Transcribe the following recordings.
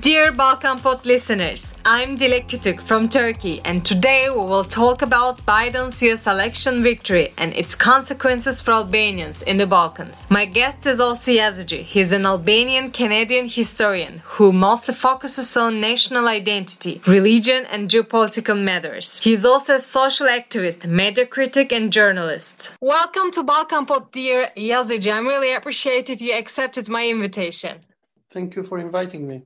Dear Balkan Pod listeners, I'm Dilek Kütük from Turkey, and today we will talk about Biden's US election victory and its consequences for Albanians in the Balkans. My guest is Olsi Jazexhi. He's an Albanian Canadian historian who mostly focuses on national identity, religion, and geopolitical matters. He's also a social activist, media critic, and journalist. Welcome to Balkan Pod, dear Jazexhi. I'm really appreciated you accepted my invitation. Thank you for inviting me.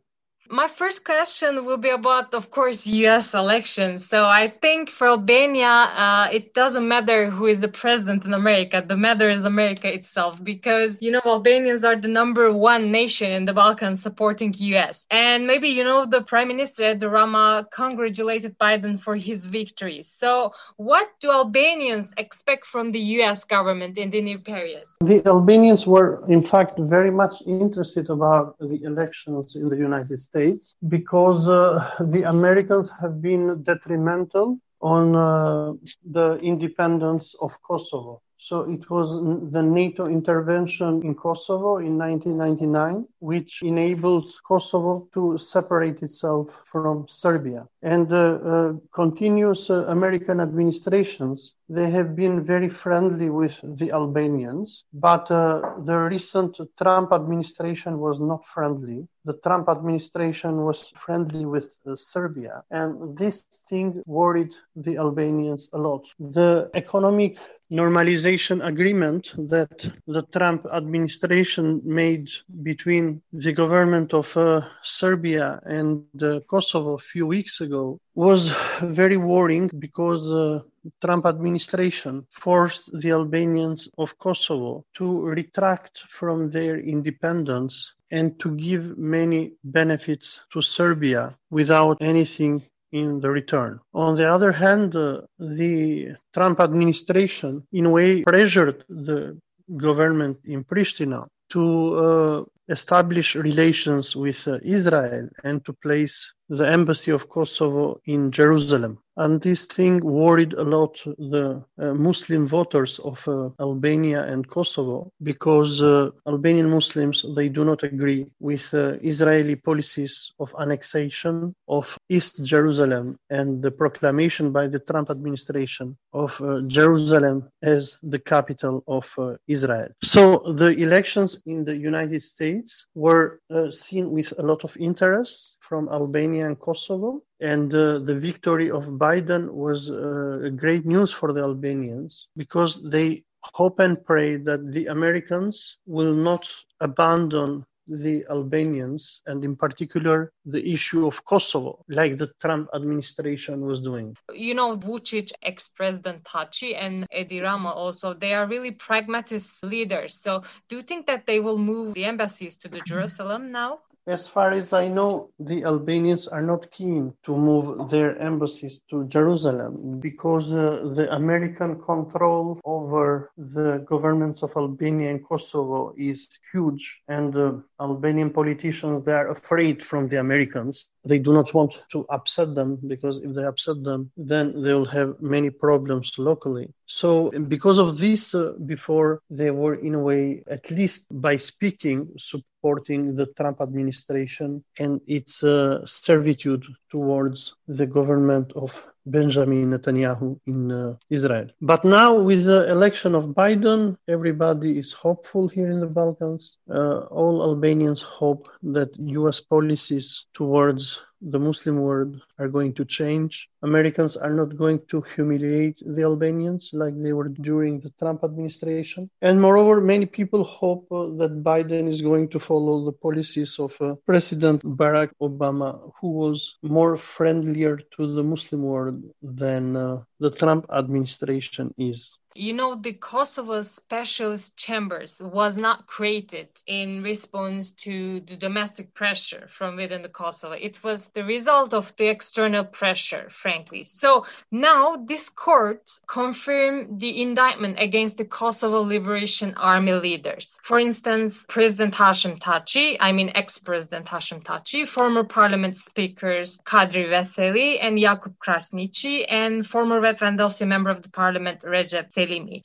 My first question will be about, of course, U.S. elections. So I think for Albania, uh, it doesn't matter who is the president in America. The matter is America itself, because you know Albanians are the number one nation in the Balkans supporting U.S. And maybe you know the Prime Minister Edi Rama congratulated Biden for his victory. So what do Albanians expect from the U.S. government in the new period? The Albanians were, in fact, very much interested about the elections in the United States. Because uh, the Americans have been detrimental on uh, the independence of Kosovo. So it was the NATO intervention in Kosovo in 1999, which enabled Kosovo to separate itself from Serbia. And uh, uh, continuous uh, American administrations, they have been very friendly with the Albanians, but uh, the recent Trump administration was not friendly. The Trump administration was friendly with uh, Serbia, and this thing worried the Albanians a lot. The economic normalization agreement that the Trump administration made between the government of uh, Serbia and uh, Kosovo a few weeks ago was very worrying because uh, Trump administration forced the Albanians of Kosovo to retract from their independence and to give many benefits to Serbia without anything in the return. On the other hand, uh, the Trump administration, in a way, pressured the government in Pristina to uh, establish relations with uh, Israel and to place the embassy of Kosovo in Jerusalem. And this thing worried a lot the uh, Muslim voters of uh, Albania and Kosovo because uh, Albanian Muslims they do not agree with uh, Israeli policies of annexation of East Jerusalem and the proclamation by the Trump administration of uh, Jerusalem as the capital of uh, Israel. So the elections in the United States were seen with a lot of interest from Albania and Kosovo and uh, the victory of Biden was uh, great news for the Albanians because they hope and pray that the Americans will not abandon the Albanians and in particular the issue of Kosovo, like the Trump administration was doing. You know, Vucic, ex-president Thaçi and Edi Rama also, they are really pragmatist leaders. So do you think that they will move the embassies to the Jerusalem now? As far as I know, the Albanians are not keen to move their embassies to Jerusalem because uh, the American control over the governments of Albania and Kosovo is huge, and uh, Albanian politicians they are afraid from the Americans. They do not want to upset them because if they upset them, then they will have many problems locally. So, because of this, uh, before they were in a way, at least by speaking, supporting the Trump administration and its uh, servitude towards the government of Benjamin Netanyahu in uh, Israel. But now, with the election of Biden, everybody is hopeful here in the Balkans. Uh, all Albanians hope that U.S. policies towards the Muslim world are going to change. Americans are not going to humiliate the Albanians like they were during the Trump administration. And moreover, many people hope uh, that Biden is going to follow the policies of uh, President Barack Obama, who was more friendlier to the Muslim world than uh, the Trump administration is. You know, the Kosovo Specialist Chambers was not created in response to the domestic pressure from within the Kosovo. It was the result of the external pressure, frankly. So now this court confirmed the indictment against the Kosovo Liberation Army leaders. For instance, President Hashim Thaçi, I mean ex-President Hashim Thaçi, former parliament speakers Kadri Veseli and Jakub Krasniqi, and former Vetëvendosje member of the parliament Rexhep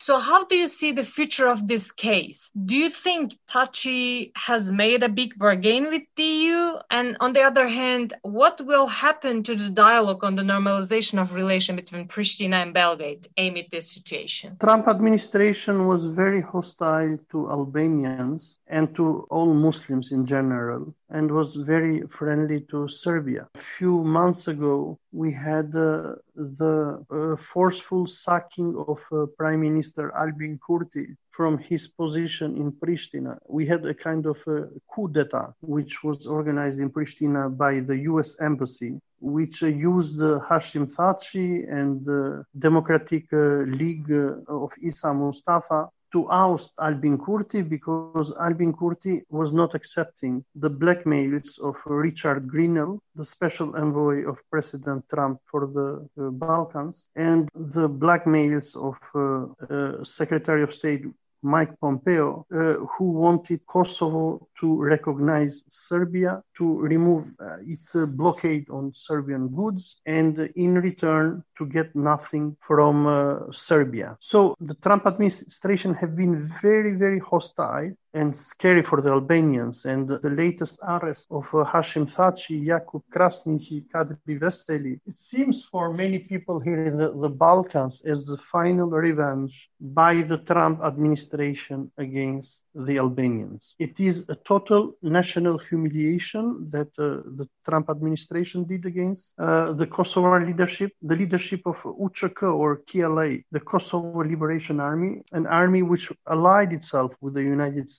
So, how do you see the future of this case? Do you think Thaçi has made a big bargain with the EU? And on the other hand, what will happen to the dialogue on the normalization of relation between Pristina and Belgrade amid this situation? Trump administration was very hostile to Albanians and to all Muslims in general and was very friendly to Serbia. A few months ago, we had uh, the uh, forceful sacking of uh, Prime Minister Albin Kurti from his position in Pristina. We had a kind of a coup d'etat, which was organized in Pristina by the US Embassy, which uh, used uh, Hashim Thaçi and the Democratic League of Isa Mustafa to oust Albin Kurti because Albin Kurti was not accepting the blackmails of Richard Grenell, the special envoy of President Trump for the uh, Balkans, and the blackmails of uh, uh, Secretary of State Mike Pompeo, uh, who wanted Kosovo to recognize Serbia, to remove uh, its uh, blockade on Serbian goods, and in return to get nothing from uh, Serbia. So the Trump administration have been very, very hostile and scary for the Albanians. And the latest arrest of uh, Hashim Thaçi, Jakub Krasniqi, Kadri Veseli, it seems for many people here in the, the Balkans as the final revenge by the Trump administration against the Albanians. It is a total national humiliation that uh, the Trump administration did against uh, the Kosovo leadership, the leadership of UCK or KLA, the Kosovo Liberation Army, an army which allied itself with the United States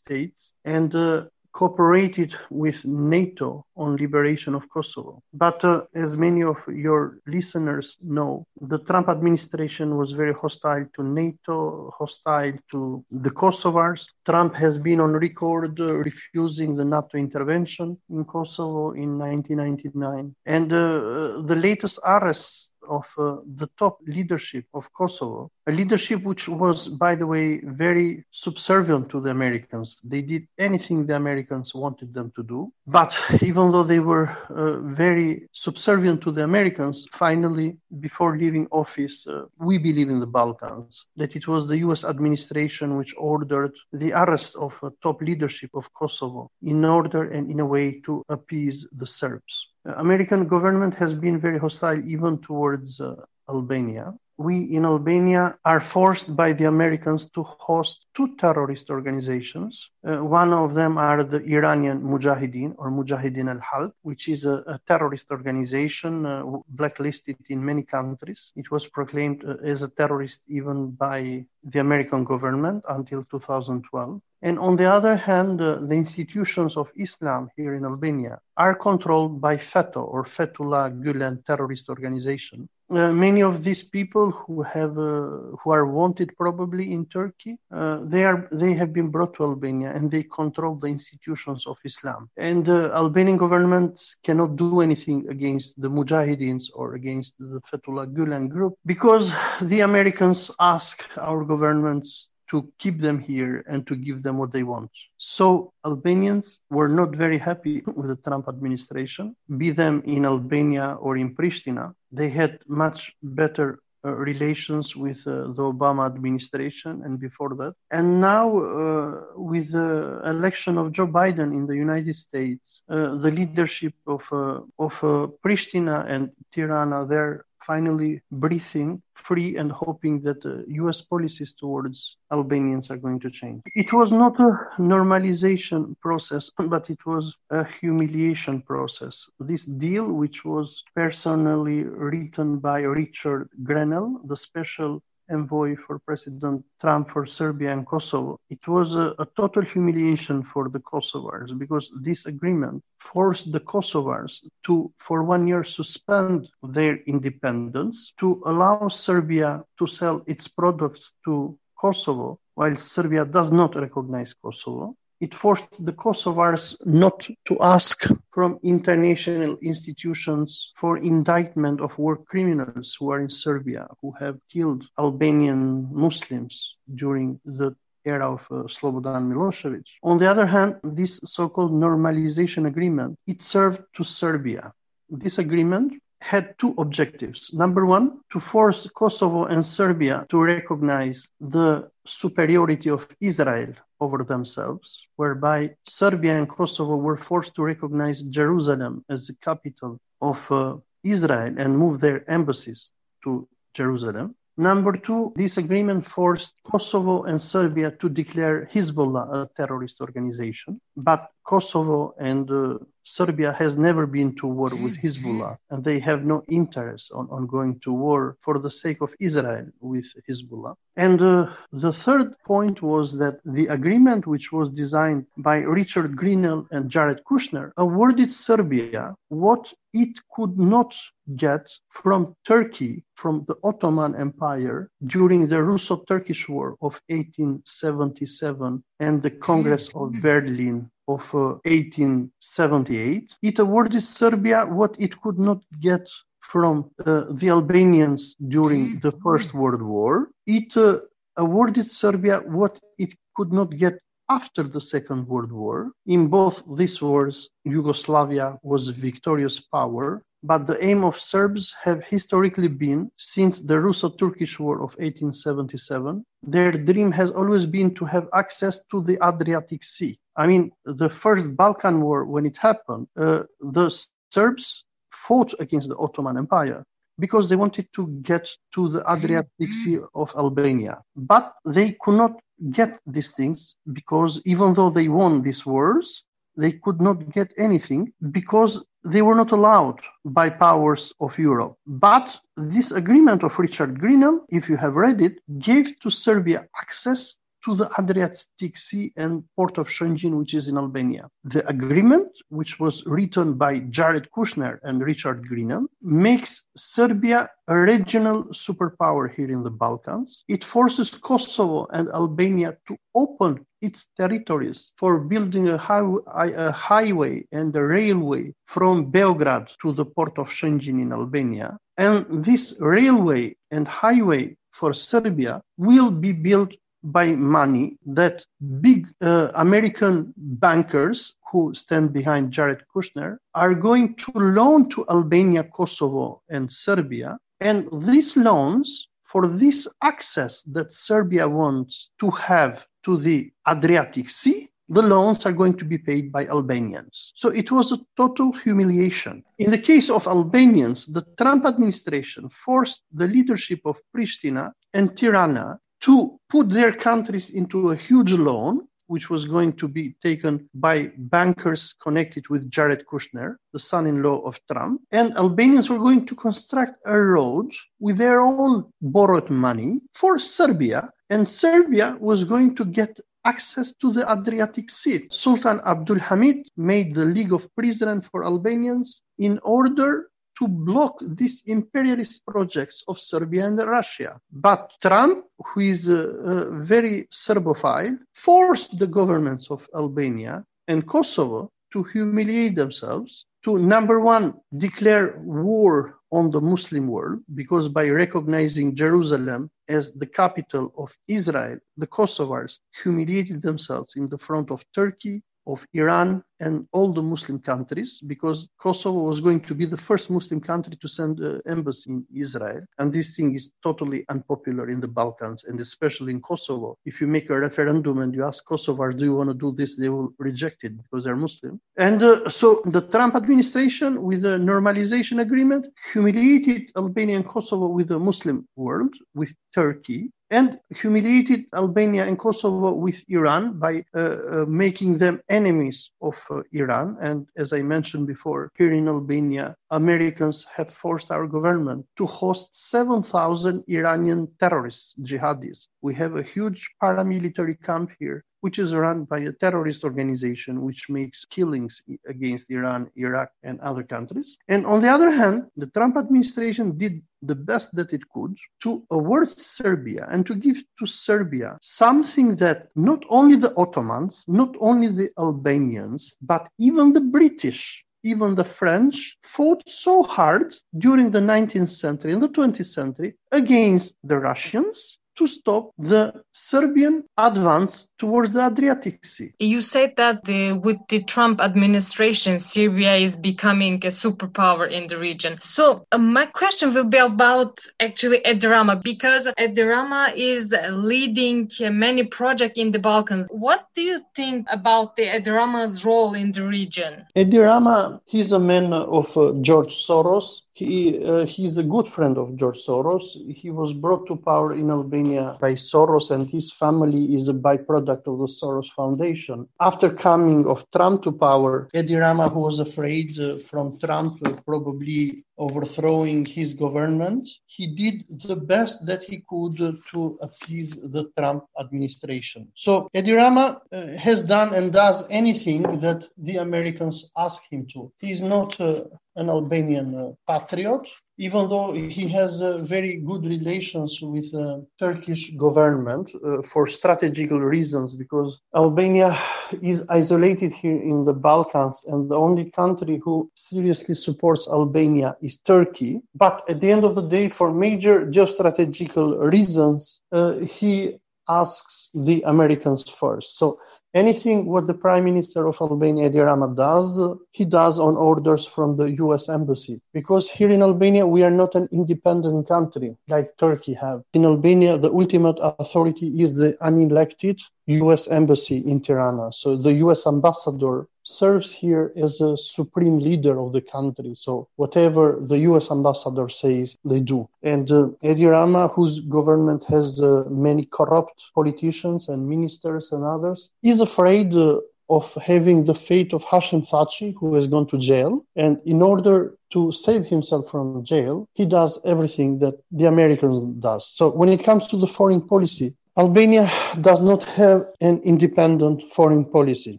and uh, cooperated with NATO on liberation of Kosovo. But uh, as many of your listeners know, the Trump administration was very hostile to NATO, hostile to the Kosovars. Trump has been on record uh, refusing the NATO intervention in Kosovo in 1999. And uh, the latest arrests of uh, the top leadership of Kosovo, a leadership which was, by the way, very subservient to the Americans. They did anything the Americans wanted them to do. But even though they were very subservient to the Americans, finally, before leaving office, uh, we believe in the Balkans, that it was the US administration which ordered the arrest of a top leadership of Kosovo in order and in a way to appease the Serbs. American government has been very hostile even towards uh, Albania. We in Albania are forced by the Americans to host two terrorist organizations. Uh, one of them are the Iranian Mujahideen or Mujahideen al-Khalq, which is a, a terrorist organization uh, blacklisted in many countries. It was proclaimed uh, as a terrorist even by the American government until 2012. And on the other hand, uh, the institutions of Islam here in Albania are controlled by FETÖ or Fethullah Gulen terrorist organization. Uh, many of these people who have uh, who are wanted probably in Turkey, uh, they are they have been brought to Albania and they control the institutions of Islam. And uh, Albanian governments cannot do anything against the Mujahideens or against the Fethullah Gulen group because the Americans ask our governments to keep them here and to give them what they want. So Albanians were not very happy with the Trump administration, be them in Albania or in Pristina. They had much better uh, relations with uh, the Obama administration and before that. And now, uh, with the election of Joe Biden in the United States, uh, the leadership of, uh, of uh, Pristina and Tirana, they're finally breathing free and hoping that uh, US policies towards Albanians are going to change. It was not a normalization process, but it was a humiliation process. This deal, which was personally written by Richard Grenell, the special envoy for President Trump for Serbia and Kosovo. It was a, a, total humiliation for the Kosovars because this agreement forced the Kosovars to, for one year, suspend their independence to allow Serbia to sell its products to Kosovo, while Serbia does not recognize Kosovo it forced the Kosovars not to ask from international institutions for indictment of war criminals who are in Serbia, who have killed Albanian Muslims during the era of uh, Slobodan Milosevic. On the other hand, this so-called normalization agreement, it served to Serbia. This agreement had two objectives. Number one, to force Kosovo and Serbia to recognize the superiority of Israel over themselves, whereby Serbia and Kosovo were forced to recognize Jerusalem as the capital of uh, Israel and move their embassies to Jerusalem. Number two, this agreement forced Kosovo and Serbia to declare Hezbollah a terrorist organization. But Kosovo and uh, Serbia has never been to war with Hezbollah, and they have no interest on, on going to war for the sake of Israel with Hezbollah. And uh, the third point was that the agreement, which was designed by Richard Grenell and Jared Kushner, awarded Serbia what it could not get from Turkey, from the Ottoman Empire during the Russo Turkish War of 1877 and the Congress of Berlin of uh, 1878. It awarded Serbia what it could not get from uh, the Albanians during the First World War. It uh, awarded Serbia what it could not get after the Second World War. In both these wars, Yugoslavia was a victorious power, but the aim of Serbs have historically been, since the Russo-Turkish War of 1877, their dream has always been to have access to the Adriatic Sea. I mean, the first Balkan War, when it happened, uh, the Serbs fought against the Ottoman Empire because they wanted to get to the Adriatic Sea of Albania. But they could not get these things because even though they won these wars, they could not get anything because they were not allowed by powers of Europe. But this agreement of Richard Grenell, if you have read it, gave to Serbia access to the Adriatic Sea and port of Shëngjin, which is in Albania. The agreement, which was written by Jared Kushner and Richard Grenell, makes Serbia a regional superpower here in the Balkans. It forces Kosovo and Albania to open its territories for building a, high, a highway and a railway from Belgrade to the port of Shëngjin in Albania. And this railway and highway for Serbia will be built by money that big uh, American bankers who stand behind Jared Kushner are going to loan to Albania, Kosovo, and Serbia. And these loans, for this access that Serbia wants to have to the Adriatic Sea, the loans are going to be paid by Albanians. So it was a total humiliation. In the case of Albanians, the Trump administration forced the leadership of Pristina and Tirana to put their countries into a huge loan, which was going to be taken by bankers connected with Jared Kushner, the son in law of Trump. And Albanians were going to construct a road with their own borrowed money for Serbia. And Serbia was going to get access to the Adriatic Sea. Sultan Abdul Hamid made the League of Prizren for Albanians in order to block these imperialist projects of Serbia and Russia. But Trump, who is uh, uh, very Serbophile, forced the governments of Albania and Kosovo to humiliate themselves, to number one, declare war on the Muslim world, because by recognizing Jerusalem as the capital of Israel, the Kosovars humiliated themselves in the front of Turkey, of Iran and all the Muslim countries because Kosovo was going to be the first Muslim country to send an embassy in Israel. And this thing is totally unpopular in the Balkans and especially in Kosovo. If you make a referendum and you ask Kosovars, do you want to do this? They will reject it because they're Muslim. And uh, so the Trump administration with the normalization agreement humiliated Albania and Kosovo with the Muslim world, with Turkey and humiliated Albania and Kosovo with Iran by uh, uh, making them enemies of uh, Uh, Iran. And as I mentioned before, here in Albania, Americans have forced our government to host 7,000 Iranian terrorists, jihadis. We have a huge paramilitary camp here which is run by a terrorist organization which makes killings against Iran, Iraq, and other countries. And on the other hand, the Trump administration did the best that it could to award Serbia and to give to Serbia something that not only the Ottomans, not only the Albanians, but even the British even the French fought so hard during the 19th century and the 20th century against the Russians to stop the Serbian advance towards the Adriatic Sea. You said that the, with the Trump administration, Serbia is becoming a superpower in the region. So uh, my question will be about actually Edi Rama because Edi Rama is leading many projects in the Balkans. What do you think about the Edi Rama's role in the region? Edi Rama, he's a man of uh, George Soros. He, uh, he's a good friend of George Soros. He was brought to power in Albania by Soros, and his family is a byproduct of the Soros Foundation. After coming of Trump to power, Edi Rama, who was afraid uh, from Trump uh, probably overthrowing his government, he did the best that he could to appease the Trump administration. So Edi Rama uh, has done and does anything that the Americans ask him to. He is not uh, an Albanian uh, patriot, even though he has uh, very good relations with the Turkish government uh, for strategical reasons, because Albania is isolated here in the Balkans, and the only country who seriously supports Albania is Turkey. But at the end of the day, for major geostrategical reasons, uh, he asks the Americans first. So anything what the Prime Minister of Albania, Edi Rama, does, he does on orders from the U.S. Embassy. Because here in Albania, we are not an independent country like Turkey have. In Albania, the ultimate authority is the unelected U.S. Embassy in Tirana. So the U.S. ambassador serves here as a supreme leader of the country. So whatever the U.S. ambassador says, they do. And uh, Edi Rama, whose government has uh, many corrupt politicians and ministers and others, is afraid uh, of having the fate of Hashim Thaçi, who has gone to jail. And in order to save himself from jail, he does everything that the American does. So when it comes to the foreign policy, Albania does not have an independent foreign policy.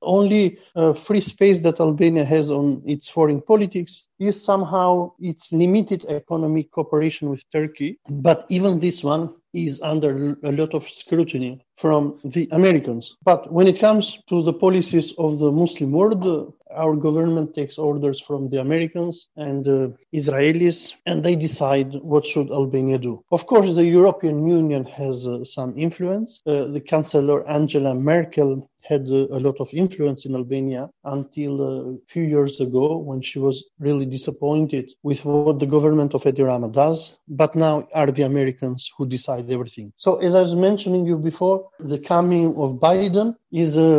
Only uh, free space that Albania has on its foreign politics is somehow its limited economic cooperation with Turkey. But even this one is under a lot of scrutiny from the Americans. But when it comes to the policies of the Muslim world, our government takes orders from the Americans and uh, Israelis, and they decide what should Albania do. Of course, the European Union has uh, some influence. Uh, the Chancellor Angela Merkel had a lot of influence in Albania until a few years ago when she was really disappointed with what the government of Edi Rama does. But now are the Americans who decide everything. So as I was mentioning you before, the coming of Biden is a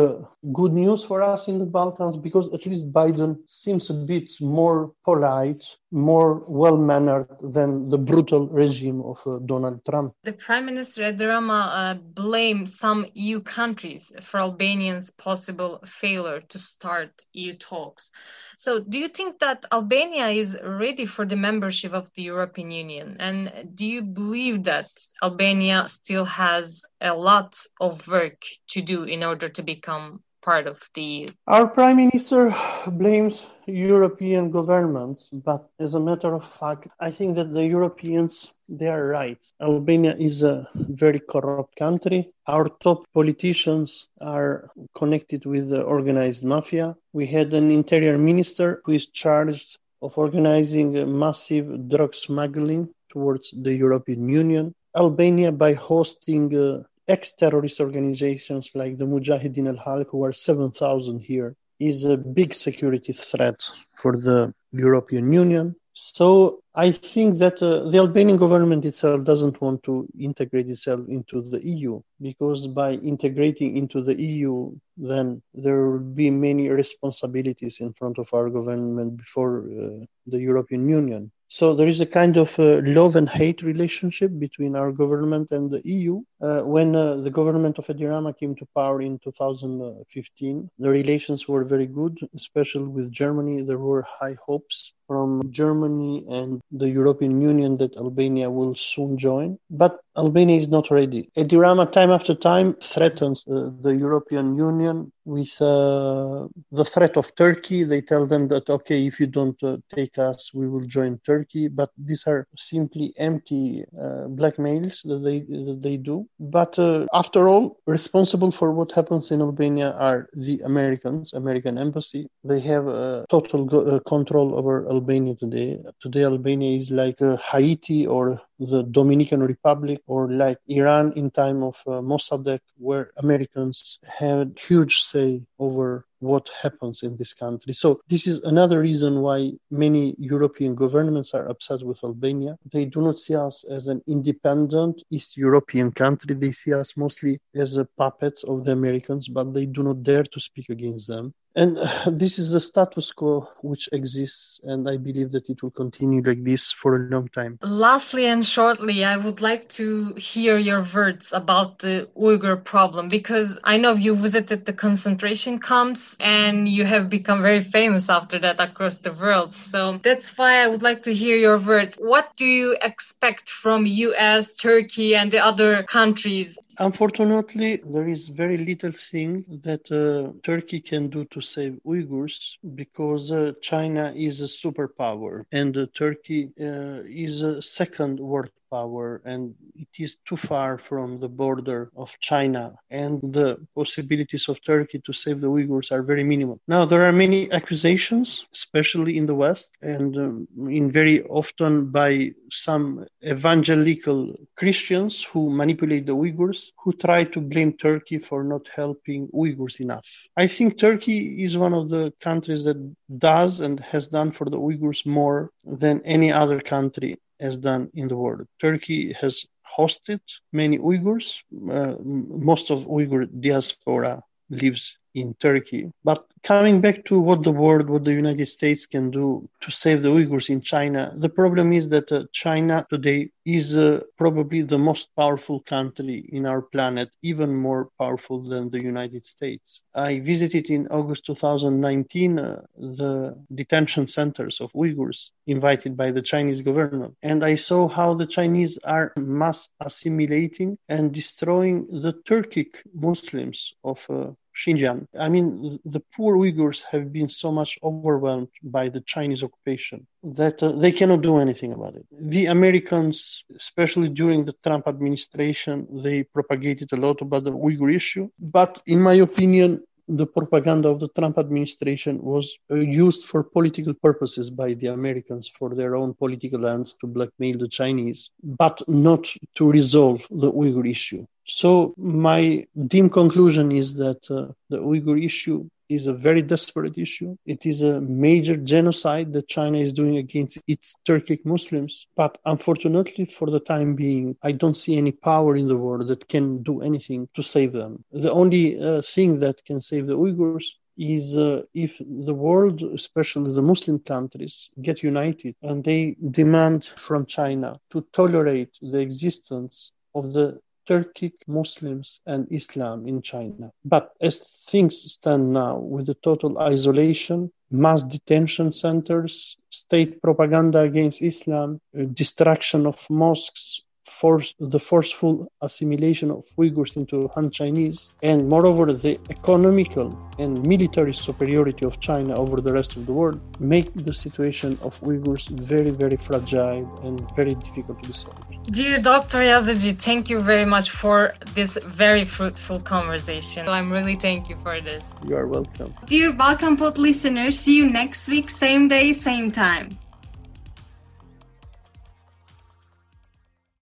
good news for us in the Balkans because at least Biden seems a bit more polite, more well mannered than the brutal regime of uh, Donald Trump. The Prime Minister Edi Rama uh, blamed some EU countries for Albania's possible failure to start EU talks. So, do you think that Albania is ready for the membership of the European Union? And do you believe that Albania still has a lot of work to do in order to become part of the. Our prime minister blames European governments, but as a matter of fact, I think that the Europeans they are right. Albania is a very corrupt country. Our top politicians are connected with the organized mafia. We had an interior minister who is charged of organizing massive drug smuggling towards the European Union. Albania, by hosting uh, ex-terrorist organizations like the Mujahideen al-Khalq, who are 7,000 here, is a big security threat for the European Union. So I think that uh, the Albanian government itself doesn't want to integrate itself into the EU because by integrating into the EU, then there will be many responsibilities in front of our government before uh, the European Union. So there is a kind of uh, love and hate relationship between our government and the EU. Uh, when uh, the government of Edi Rama came to power in 2015, the relations were very good, especially with Germany. There were high hopes from Germany and the European Union that Albania will soon join. But Albania is not ready. Edi Rama, time after time, threatens uh, the European Union with uh, the threat of Turkey. They tell them that, okay, if you don't uh, take us, we will join Turkey. But these are simply empty uh, blackmails that they, that they do. But uh, after all, responsible for what happens in Albania are the Americans, American embassy. They have total go- uh, control over Albania today. Today, Albania is like uh, Haiti or the Dominican Republic or like Iran in time of uh, Mossadegh, where Americans had huge say over what happens in this country. So this is another reason why many European governments are upset with Albania. They do not see us as an independent East European country. They see us mostly as a puppets of the Americans, but they do not dare to speak against them. And this is the status quo which exists, and I believe that it will continue like this for a long time. Lastly and shortly, I would like to hear your words about the Uyghur problem because I know you visited the concentration camps and you have become very famous after that across the world. So that's why I would like to hear your words. What do you expect from US, Turkey, and the other countries Unfortunately, there is very little thing that uh, Turkey can do to save Uyghurs because uh, China is a superpower and uh, Turkey uh, is a second world power and it is too far from the border of China and the possibilities of Turkey to save the Uyghurs are very minimal. Now there are many accusations, especially in the West and um, in very often by some evangelical Christians who manipulate the Uyghurs who try to blame Turkey for not helping Uyghurs enough. I think Turkey is one of the countries that does and has done for the Uyghurs more than any other country has done in the world. Turkey has hosted many Uyghurs. Uh, most of Uyghur diaspora lives in Turkey. But coming back to what the world, what the United States can do to save the Uyghurs in China, the problem is that uh, China today is uh, probably the most powerful country in our planet, even more powerful than the United States. I visited in August 2019 uh, the detention centers of Uyghurs invited by the Chinese government, and I saw how the Chinese are mass assimilating and destroying the Turkic Muslims of uh, Xinjiang. I mean, the poor Uyghurs have been so much overwhelmed by the Chinese occupation that uh, they cannot do anything about it. The Americans, especially during the Trump administration, they propagated a lot about the Uyghur issue. But in my opinion, the propaganda of the Trump administration was uh, used for political purposes by the Americans for their own political ends to blackmail the Chinese, but not to resolve the Uyghur issue. So my dim conclusion is that uh, the Uyghur issue is a very desperate issue. It is a major genocide that China is doing against its Turkic Muslims. But unfortunately, for the time being, I don't see any power in the world that can do anything to save them. The only uh, thing that can save the Uyghurs is uh, if the world, especially the Muslim countries, get united and they demand from China to tolerate the existence of the Turkic Muslims and Islam in China. But as things stand now, with the total isolation, mass detention centers, state propaganda against Islam, uh, destruction of mosques, force, the forceful assimilation of Uyghurs into Han Chinese, and moreover, the economical and military superiority of China over the rest of the world make the situation of Uyghurs very, very fragile and very difficult to be solved. Dear Dr. Jazexhi, thank you very much for this very fruitful conversation. I'm really thank you for this. You are welcome. Dear Balkan Pod listeners, see you next week, same day, same time.